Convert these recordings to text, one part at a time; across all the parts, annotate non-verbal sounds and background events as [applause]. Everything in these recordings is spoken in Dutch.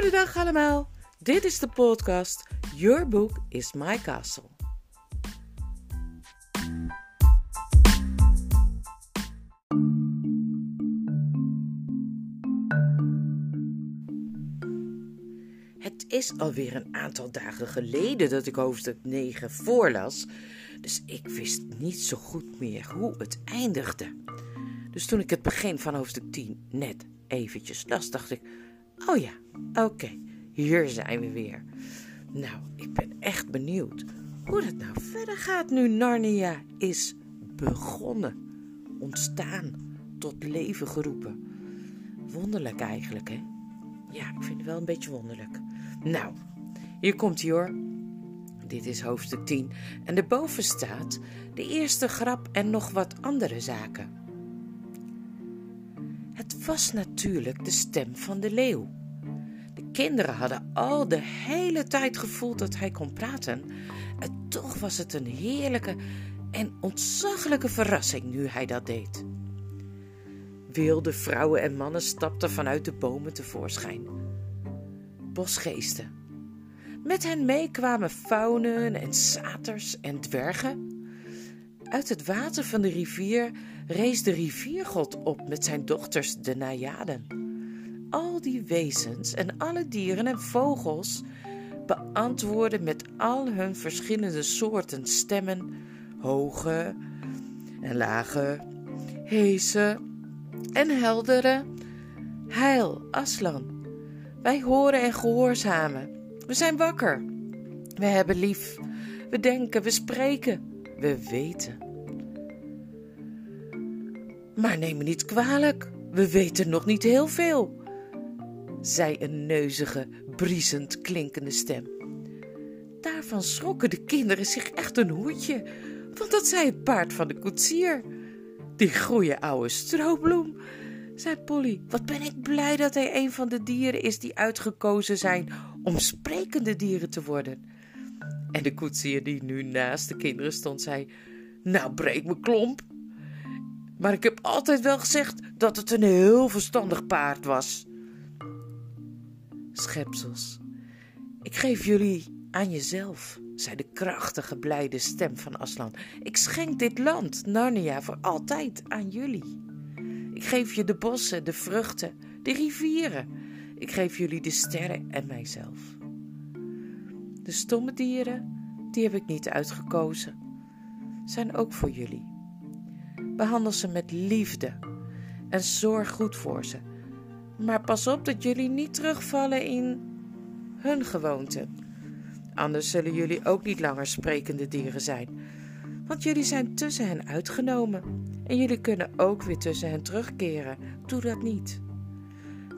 Goedendag allemaal. Dit is de podcast Your Book is My Castle. Het is alweer een aantal dagen geleden dat ik hoofdstuk 9 voorlas, dus ik wist niet zo goed meer hoe het eindigde. Dus toen ik het begin van hoofdstuk 10 net eventjes las, dacht ik: Oh ja, oké, hier zijn we weer. Nou, ik ben echt benieuwd hoe het nou verder gaat nu Narnia is begonnen, ontstaan, tot leven geroepen. Wonderlijk eigenlijk, hè? Ja, ik vind het wel een beetje wonderlijk. Nou, hier komt hij hoor. Dit is hoofdstuk 10 en erboven staat de eerste grap en nog wat andere zaken. Het was natuurlijk de stem van de leeuw. De kinderen hadden al de hele tijd gevoeld dat hij kon praten. En toch was het een heerlijke en ontzaglijke verrassing nu hij dat deed. Wilde vrouwen en mannen stapten vanuit de bomen tevoorschijn. Bosgeesten. Met hen mee kwamen faunen en saters en dwergen. Uit het water van de rivier rees de riviergod op met zijn dochters de Najaden. Al die wezens en alle dieren en vogels beantwoorden met al hun verschillende soorten stemmen, hoge en lage, heese en heldere. Heil, Aslan. Wij horen en gehoorzamen. We zijn wakker. We hebben lief. We denken, we spreken, we weten. Maar neem me niet kwalijk, we weten nog niet heel veel, zei een neuzige, briesend klinkende stem. Daarvan schrokken de kinderen zich echt een hoedje, want dat zei het paard van de koetsier. Die goeie oude strobloem, zei Polly. Wat ben ik blij dat hij een van de dieren is die uitgekozen zijn om sprekende dieren te worden. En de koetsier die nu naast de kinderen stond, zei: Nou, breek me klomp. Maar ik heb altijd wel gezegd dat het een heel verstandig paard was. Schepsels, ik geef jullie aan jezelf, zei de krachtige, blijde stem van Aslan. Ik schenk dit land, Narnia, voor altijd aan jullie. Ik geef je de bossen, de vruchten, de rivieren. Ik geef jullie de sterren en mijzelf. De stomme dieren, die heb ik niet uitgekozen, zijn ook voor jullie. Behandel ze met liefde en zorg goed voor ze. Maar pas op dat jullie niet terugvallen in hun gewoonten. Anders zullen jullie ook niet langer sprekende dieren zijn, want jullie zijn tussen hen uitgenomen en jullie kunnen ook weer tussen hen terugkeren. Doe dat niet.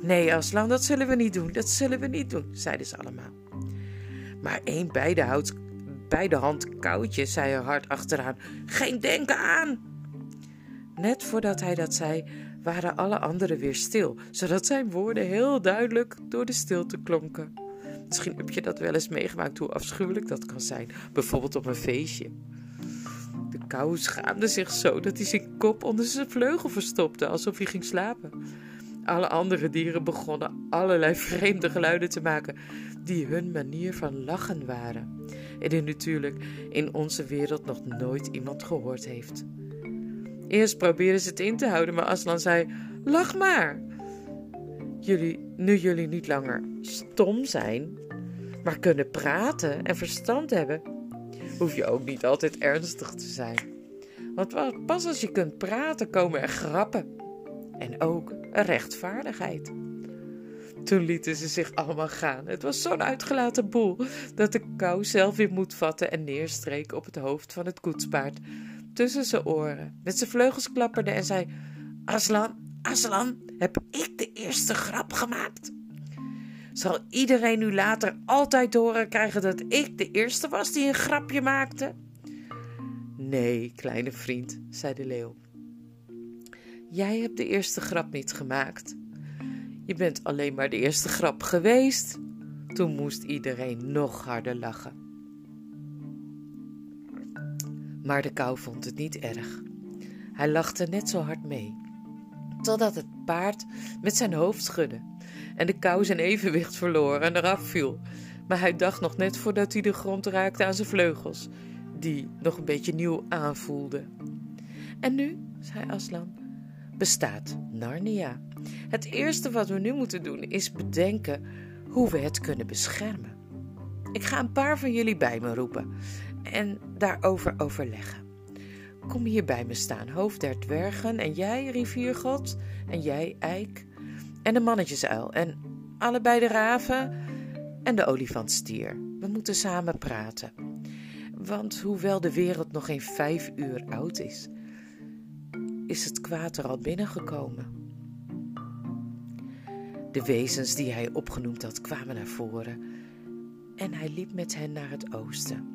Nee, Aslan, dat zullen we niet doen, dat zullen we niet doen, zeiden ze allemaal. Maar één bij de, hout, bij de hand koudje zei er hard achteraan: Geen denken aan! Net voordat hij dat zei, waren alle anderen weer stil, zodat zijn woorden heel duidelijk door de stilte klonken. Misschien heb je dat wel eens meegemaakt, hoe afschuwelijk dat kan zijn, bijvoorbeeld op een feestje. De kou schaamde zich zo dat hij zijn kop onder zijn vleugel verstopte, alsof hij ging slapen. Alle andere dieren begonnen allerlei vreemde geluiden te maken, die hun manier van lachen waren. En die natuurlijk in onze wereld nog nooit iemand gehoord heeft. Eerst probeerden ze het in te houden, maar Aslan zei: Lach maar. Jullie, nu jullie niet langer stom zijn, maar kunnen praten en verstand hebben, hoef je ook niet altijd ernstig te zijn. Want pas als je kunt praten, komen er grappen. En ook een rechtvaardigheid. Toen lieten ze zich allemaal gaan. Het was zo'n uitgelaten boel dat de kou zelf weer moed vatte en neerstreek op het hoofd van het koetspaard tussen zijn oren, met zijn vleugels klapperde en zei: Aslan, Aslan, heb ik de eerste grap gemaakt? Zal iedereen nu later altijd horen krijgen dat ik de eerste was die een grapje maakte? Nee, kleine vriend, zei de leeuw. Jij hebt de eerste grap niet gemaakt. Je bent alleen maar de eerste grap geweest. Toen moest iedereen nog harder lachen. Maar de kou vond het niet erg. Hij lachte net zo hard mee. Totdat het paard met zijn hoofd schudde en de kou zijn evenwicht verloor en eraf viel. Maar hij dacht nog net voordat hij de grond raakte aan zijn vleugels, die nog een beetje nieuw aanvoelden. En nu, zei Aslan, bestaat Narnia. Het eerste wat we nu moeten doen is bedenken hoe we het kunnen beschermen. Ik ga een paar van jullie bij me roepen en daarover overleggen. Kom hier bij me staan, hoofd der dwergen, en jij, riviergod, en jij, eik, en de mannetjesuil, en allebei de raven en de olifantstier. We moeten samen praten. Want hoewel de wereld nog geen vijf uur oud is, is het kwaad er al binnengekomen. De wezens die hij opgenoemd had kwamen naar voren en hij liep met hen naar het oosten.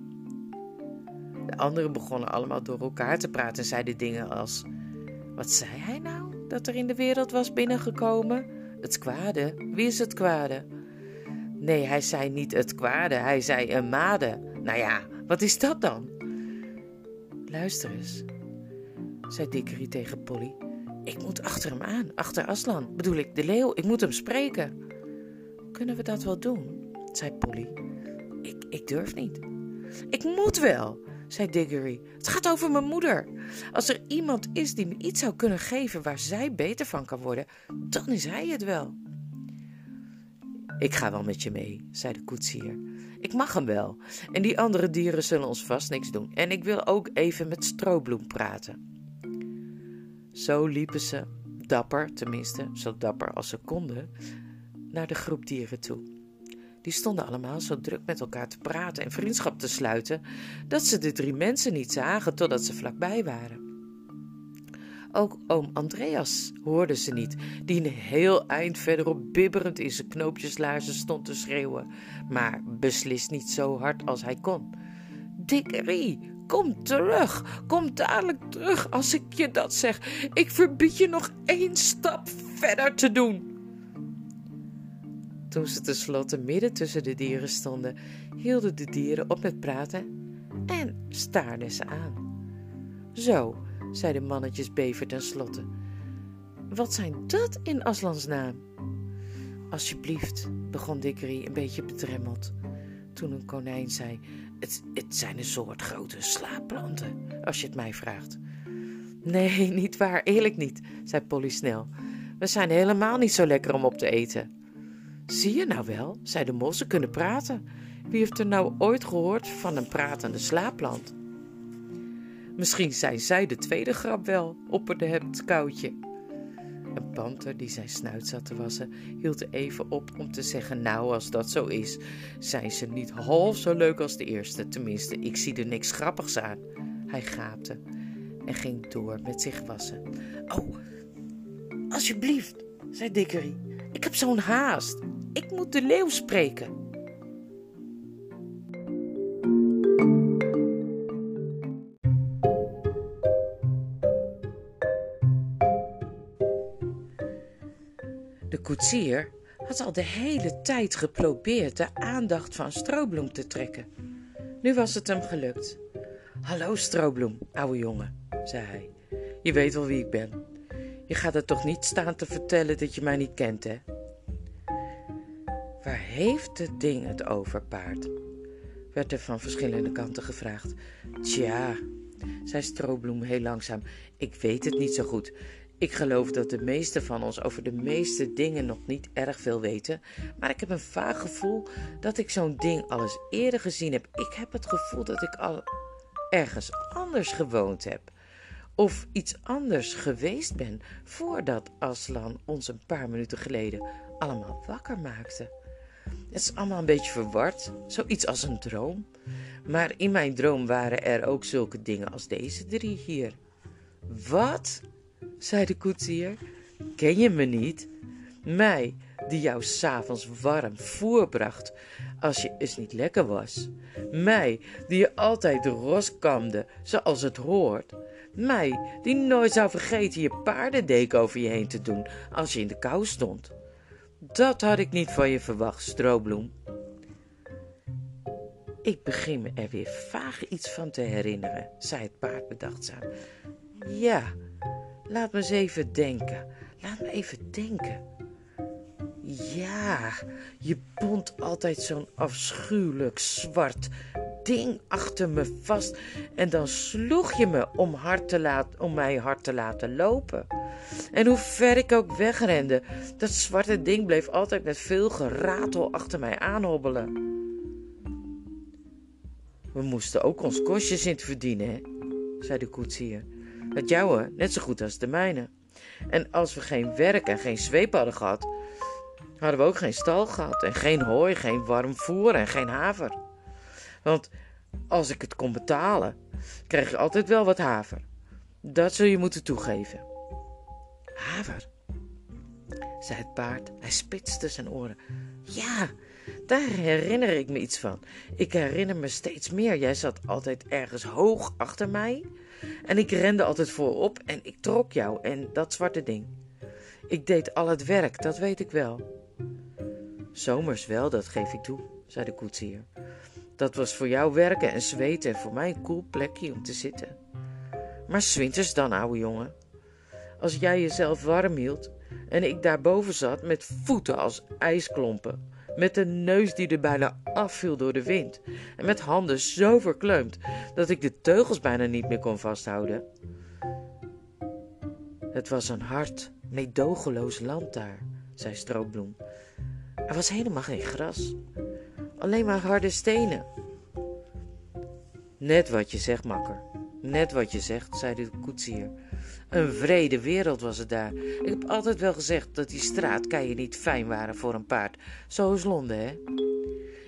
De anderen begonnen allemaal door elkaar te praten en zeiden dingen als: Wat zei hij nou dat er in de wereld was binnengekomen? Het kwade. Wie is het kwade? Nee, hij zei niet het kwade, hij zei een made. Nou ja, wat is dat dan? Luister eens, zei Dickery tegen Polly. Ik moet achter hem aan, achter Aslan, bedoel ik, de leeuw. Ik moet hem spreken. Kunnen we dat wel doen? zei Polly. Ik, ik durf niet. Ik moet wel, zei Diggory. Het gaat over mijn moeder. Als er iemand is die me iets zou kunnen geven waar zij beter van kan worden, dan is hij het wel. Ik ga wel met je mee, zei de koetsier. Ik mag hem wel. En die andere dieren zullen ons vast niks doen. En ik wil ook even met Strobloem praten. Zo liepen ze, dapper, tenminste, zo dapper als ze konden, naar de groep dieren toe. Die stonden allemaal zo druk met elkaar te praten en vriendschap te sluiten, dat ze de drie mensen niet zagen totdat ze vlakbij waren. Ook oom Andreas hoorde ze niet, die een heel eind verderop bibberend in zijn knoopjeslaarzen stond te schreeuwen, maar beslist niet zo hard als hij kon. Dikkerie, kom terug, kom dadelijk terug als ik je dat zeg. Ik verbied je nog één stap verder te doen. Toen ze tenslotte midden tussen de dieren stonden, hielden de dieren op met praten en staarden ze aan. Zo, zeiden mannetjes bever tenslotte. Wat zijn dat in Aslans naam? Alsjeblieft, begon Dickery een beetje bedremmeld. Toen een konijn zei: het, het zijn een soort grote slaapplanten, als je het mij vraagt. Nee, [laughs] niet waar, eerlijk niet, zei Polly snel. We zijn helemaal niet zo lekker om op te eten. Zie je nou wel, zei de mos, ze kunnen praten. Wie heeft er nou ooit gehoord van een pratende slaapplant? Misschien zijn zij de tweede grap wel, opperde het koudje. Een panter die zijn snuit zat te wassen, hield even op om te zeggen: Nou, als dat zo is, zijn ze niet half zo leuk als de eerste. Tenminste, ik zie er niks grappigs aan. Hij gaapte en ging door met zich wassen. Oh, alsjeblieft, zei Dickery. Ik heb zo'n haast. Ik moet de leeuw spreken. De koetsier had al de hele tijd geprobeerd de aandacht van Strobloem te trekken. Nu was het hem gelukt. Hallo Strobloem, ouwe jongen, zei hij. Je weet wel wie ik ben. Je gaat er toch niet staan te vertellen dat je mij niet kent, hè? Waar heeft het ding het over, paard? werd er van verschillende kanten gevraagd. Tja, zei Strobloem heel langzaam, ik weet het niet zo goed. Ik geloof dat de meesten van ons over de meeste dingen nog niet erg veel weten, maar ik heb een vaag gevoel dat ik zo'n ding al eens eerder gezien heb. Ik heb het gevoel dat ik al ergens anders gewoond heb. Of iets anders geweest ben voordat Aslan ons een paar minuten geleden allemaal wakker maakte. Het is allemaal een beetje verward, zoiets als een droom. Maar in mijn droom waren er ook zulke dingen als deze drie hier. Wat? Zei de koetsier. Ken je me niet? Mij, die jou s'avonds warm voer bracht als je eens niet lekker was. Mij, die je altijd de ros kamde zoals het hoort. Mij, die nooit zou vergeten je paardendeken over je heen te doen als je in de kou stond. Dat had ik niet van je verwacht, Strobloem. Ik begin me er weer vaag iets van te herinneren, zei het paard bedachtzaam. Ja, Laat me eens even denken. Laat me even denken. Ja, je bond altijd zo'n afschuwelijk zwart ding achter me vast en dan sloeg je me om, hard te laten, om mij hard te laten lopen. En hoe ver ik ook wegrende, dat zwarte ding bleef altijd met veel geratel achter mij aanhobbelen. We moesten ook ons kostjes in te verdienen, zei de koetsier. Het jouwe, net zo goed als de mijne. En als we geen werk en geen zweep hadden gehad, hadden we ook geen stal gehad. En geen hooi, geen warm voer en geen haver. Want als ik het kon betalen, kreeg je altijd wel wat haver. Dat zul je moeten toegeven. Haver, zei het paard. Hij spitste zijn oren. Ja, daar herinner ik me iets van. Ik herinner me steeds meer. Jij zat altijd ergens hoog achter mij. En ik rende altijd voorop en ik trok jou en dat zwarte ding. Ik deed al het werk, dat weet ik wel. Zomers wel, dat geef ik toe, zei de koetsier. Dat was voor jou werken en zweten en voor mij een koel plekje om te zitten. Maar zwinters dan, ouwe jongen. Als jij jezelf warm hield en ik daarboven zat met voeten als ijsklompen, met een neus die er bijna afviel door de wind en met handen zo verkleumd dat ik de teugels bijna niet meer kon vasthouden. Het was een hard, meedogenloos land daar, zei Stroopbloem. Er was helemaal geen gras, alleen maar harde stenen. Net wat je zegt, makker. Net wat je zegt, zei de koetsier. Een vrede wereld was het daar. Ik heb altijd wel gezegd dat die straatkeien niet fijn waren voor een paard. Zo is Londen, hè?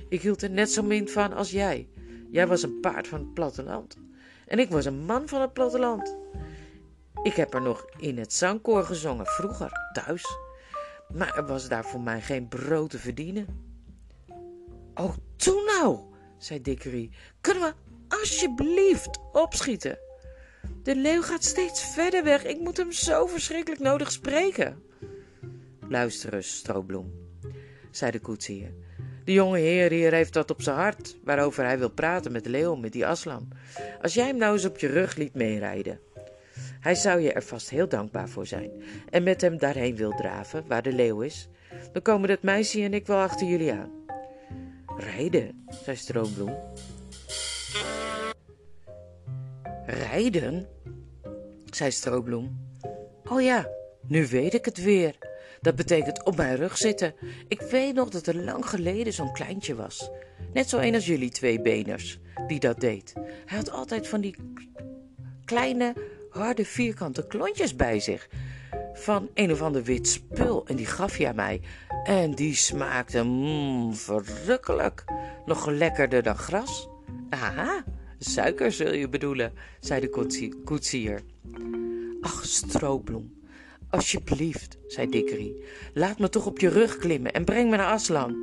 Ik hield er net zo min van als jij. Jij was een paard van het platteland. En ik was een man van het platteland. Ik heb er nog in het zangkoor gezongen, vroeger, thuis. Maar er was daar voor mij geen brood te verdienen. Oh, toen nou, zei Dickery. Kunnen we alsjeblieft opschieten? De leeuw gaat steeds verder weg. Ik moet hem zo verschrikkelijk nodig spreken. Luister eens, Stroobloem, zei de koetsier. De jonge heer hier heeft dat op zijn hart, waarover hij wil praten met de leeuw, met die aslan. Als jij hem nou eens op je rug liet meerijden. Hij zou je er vast heel dankbaar voor zijn. En met hem daarheen wil draven, waar de leeuw is. Dan komen dat meisje en ik wel achter jullie aan. Rijden, zei Stroombloem. Rijden? zei Stroobloem. Oh ja, nu weet ik het weer. Dat betekent op mijn rug zitten. Ik weet nog dat er lang geleden zo'n kleintje was. Net zo een als jullie twee beners, die dat deed. Hij had altijd van die kleine, harde, vierkante klontjes bij zich. Van een of ander wit spul. En die gaf hij aan mij. En die smaakte mmm, verrukkelijk. Nog lekkerder dan gras. Aha, Suiker zul je bedoelen, zei de koetsier. Ach, stroopbloem, alsjeblieft, zei Dikkerie. Laat me toch op je rug klimmen en breng me naar Aslan.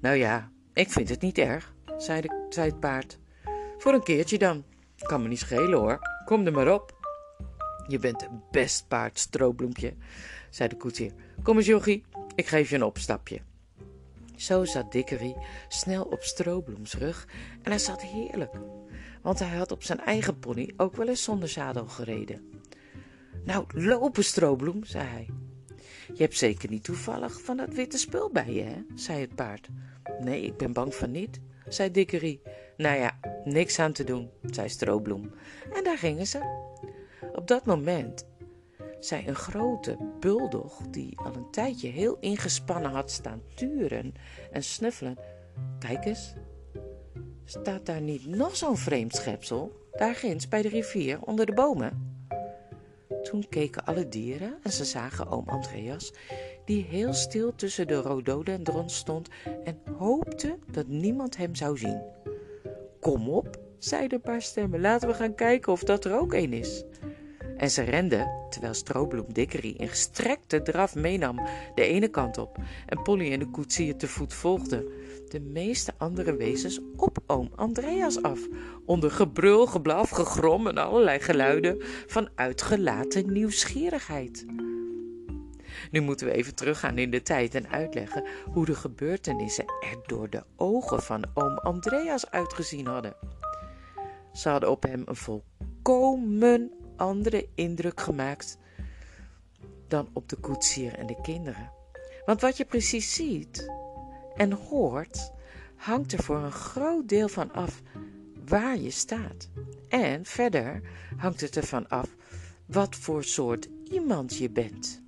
Nou ja, ik vind het niet erg, zei, de, zei het paard. Voor een keertje dan. Kan me niet schelen hoor. Kom er maar op. Je bent een best paard, stroobloempje, zei de koetsier. Kom eens, jochie, ik geef je een opstapje. Zo zat Dickery snel op Stroobloems rug en hij zat heerlijk, want hij had op zijn eigen pony ook wel eens zonder zadel gereden. Nou, lopen Stroobloem, zei hij. Je hebt zeker niet toevallig van dat witte spul bij je, hè? zei het paard. Nee, ik ben bang van niet, zei Dickery. Nou ja, niks aan te doen, zei Stroobloem. En daar gingen ze. Op dat moment zei een grote buldog, die al een tijdje heel ingespannen had staan turen en snuffelen. Kijk eens, staat daar niet nog zo'n vreemd schepsel, daar ginds bij de rivier onder de bomen? Toen keken alle dieren en ze zagen oom Andreas, die heel stil tussen de rhododendrons stond en hoopte dat niemand hem zou zien. Kom op, zeiden een paar stemmen, laten we gaan kijken of dat er ook een is. En ze renden, terwijl Strobloem Dickery in gestrekte draf meenam de ene kant op en Polly en de koetsier te voet volgden. De meeste andere wezens op oom Andreas af, onder gebrul, geblaf, gegrom en allerlei geluiden van uitgelaten nieuwsgierigheid. Nu moeten we even teruggaan in de tijd en uitleggen hoe de gebeurtenissen er door de ogen van oom Andreas uitgezien hadden. Ze hadden op hem een volkomen andere indruk gemaakt dan op de koetsier en de kinderen. Want wat je precies ziet en hoort, hangt er voor een groot deel van af waar je staat. En verder hangt het ervan af wat voor soort iemand je bent.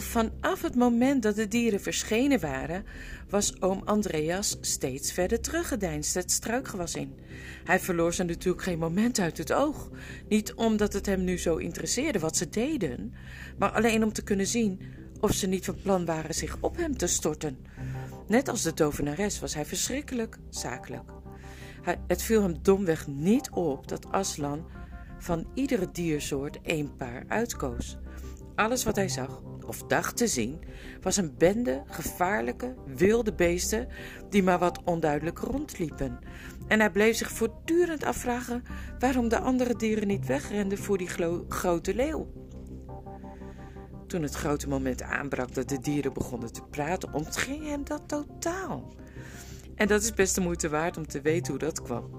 Vanaf het moment dat de dieren verschenen waren, was oom Andreas steeds verder teruggedeinst het struikgewas in. Hij verloor ze natuurlijk geen moment uit het oog. Niet omdat het hem nu zo interesseerde wat ze deden, maar alleen om te kunnen zien of ze niet van plan waren zich op hem te storten. Net als de tovenares was hij verschrikkelijk zakelijk. Het viel hem domweg niet op dat Aslan van iedere diersoort één paar uitkoos. Alles wat hij zag of dacht te zien, was een bende gevaarlijke, wilde beesten die maar wat onduidelijk rondliepen. En hij bleef zich voortdurend afvragen waarom de andere dieren niet wegrenden voor die grote leeuw. Toen het grote moment aanbrak dat de dieren begonnen te praten, ontging hem dat totaal. En dat is best de moeite waard om te weten hoe dat kwam.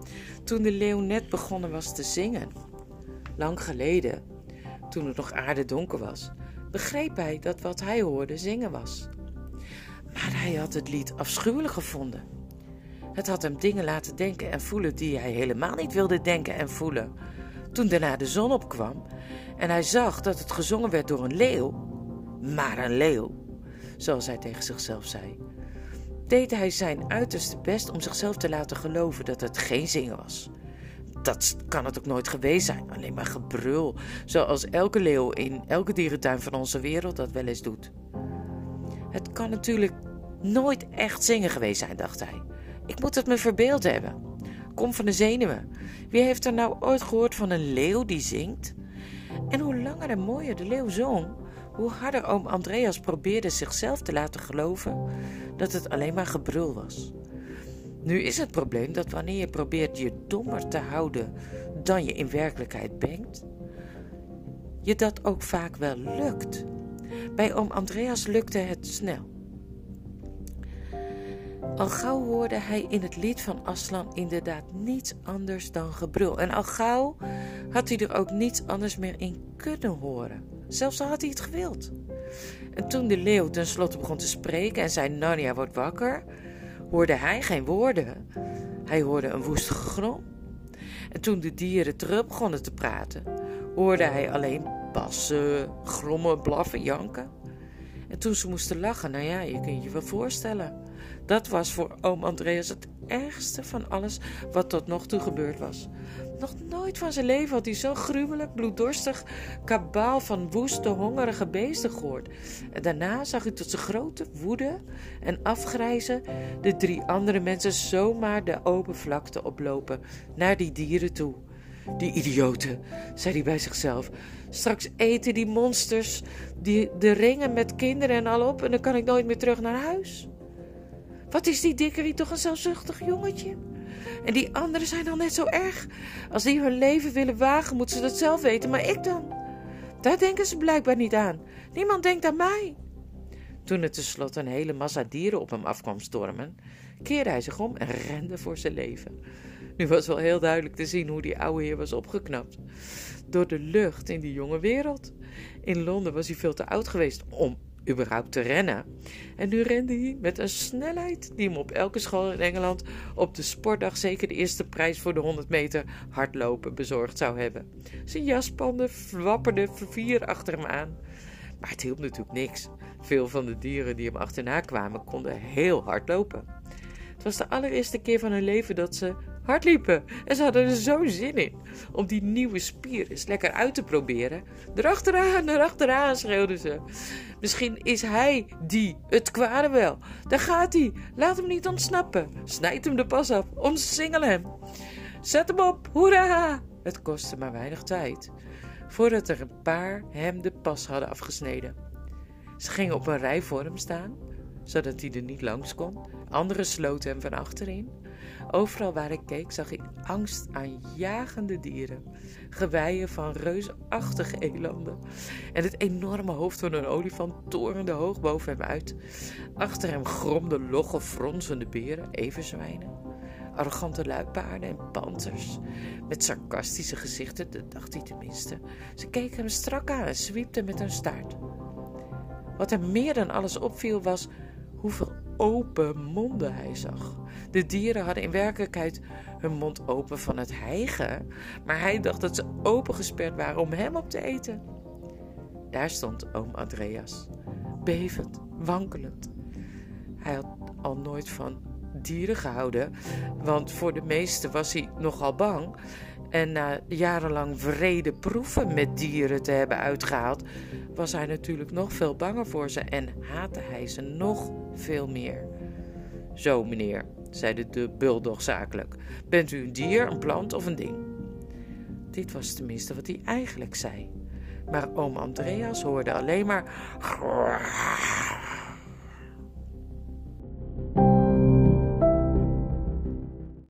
Toen de leeuw net begonnen was te zingen, lang geleden, toen het nog aardedonker was, begreep hij dat wat hij hoorde zingen was. Maar hij had het lied afschuwelijk gevonden. Het had hem dingen laten denken en voelen die hij helemaal niet wilde denken en voelen. Toen daarna de zon opkwam en hij zag dat het gezongen werd door een leeuw, maar een leeuw, zoals hij tegen zichzelf zei, deed hij zijn uiterste best om zichzelf te laten geloven dat het geen zingen was dat kan het ook nooit geweest zijn. Alleen maar gebrul, zoals elke leeuw in elke dierentuin van onze wereld dat wel eens doet. Het kan natuurlijk nooit echt zingen geweest zijn, dacht hij. Ik moet het me verbeeld hebben. Kom van de zenuwen. Wie heeft er nou ooit gehoord van een leeuw die zingt? En hoe langer en mooier de leeuw zong, hoe harder oom Andreas probeerde zichzelf te laten geloven dat het alleen maar gebrul was. Nu is het probleem dat wanneer je probeert je dommer te houden dan je in werkelijkheid bent, je dat ook vaak wel lukt. Bij oom Andreas lukte het snel. Al gauw hoorde hij in het lied van Aslan inderdaad niets anders dan gebrul. En al gauw had hij er ook niets anders meer in kunnen horen. Zelfs al had hij het gewild. En toen de leeuw tenslotte begon te spreken en zei: Narnia wordt wakker, hoorde hij geen woorden. Hij hoorde een woestige gegrom. En toen de dieren terug begonnen te praten, hoorde hij alleen bassen, grommen, blaffen, janken. En toen ze moesten lachen, nou ja, je kunt je wel voorstellen. Dat was voor oom Andreas het ergste van alles wat tot nog toe gebeurd was. Nog nooit van zijn leven had hij zo gruwelijk, bloeddorstig kabaal van woeste, hongerige beesten gehoord. En daarna zag hij tot zijn grote woede en afgrijzen de drie andere mensen zomaar de open vlakte oplopen naar die dieren toe. Die idioten, zei hij bij zichzelf. Straks eten die monsters die, de ringen met kinderen en al op en dan kan ik nooit meer terug naar huis. Wat is die dikkerie toch een zelfzuchtig jongetje? En die anderen zijn al net zo erg. Als die hun leven willen wagen, moeten ze dat zelf weten, maar ik dan? Daar denken ze blijkbaar niet aan. Niemand denkt aan mij. Toen er tenslotte een hele massa dieren op hem afkwam stormen, keerde hij zich om en rende voor zijn leven. Nu was wel heel duidelijk te zien hoe die oude heer was opgeknapt. Door de lucht in die jonge wereld. In Londen was hij veel te oud geweest om überhaupt te rennen. En nu rende hij met een snelheid die hem op elke school in Engeland op de sportdag zeker de eerste prijs voor de 100 meter hardlopen bezorgd zou hebben. Zijn jaspanden wapperden vervier achter hem aan. Maar het hielp natuurlijk niks. Veel van de dieren die hem achterna kwamen konden heel hard lopen. Het was de allereerste keer van hun leven dat ze hard liepen. En ze hadden er zo zin in om die nieuwe spier eens lekker uit te proberen. Erachteraan, erachteraan, schreeuwden ze. Misschien is hij die, het kwade wel. Daar gaat hij. Laat hem niet ontsnappen. Snijd hem de pas af. Omsingel hem. Zet hem op. Hoera! Het kostte maar weinig tijd. Voordat er een paar hem de pas hadden afgesneden. Ze gingen op een rij voor hem staan, zodat hij er niet langs kon. Anderen sloten hem van achterin. Overal waar ik keek zag ik angstaanjagende dieren. Geweien van reusachtige elanden. En het enorme hoofd van een olifant torende hoog boven hem uit. Achter hem gromden logge, fronsende beren, everzwijnen. Arrogante luipaarden en panters. Met sarcastische gezichten, dat dacht hij tenminste. Ze keken hem strak aan en zwiepten met hun staart. Wat hem meer dan alles opviel was hoeveel open monden hij zag. De dieren hadden in werkelijkheid hun mond open van het hijgen, maar hij dacht dat ze opengesperd waren om hem op te eten. Daar stond oom Andreas, bevend, wankelend. Hij had al nooit van dieren gehouden, want voor de meeste was hij nogal bang. En na jarenlang vrede proeven met dieren te hebben uitgehaald, was hij natuurlijk nog veel banger voor ze en haatte hij ze nog veel meer. Zo, meneer, zei de bulldog zakelijk. Bent u een dier, een plant of een ding? Dit was tenminste wat hij eigenlijk zei. Maar oom Andreas hoorde alleen maar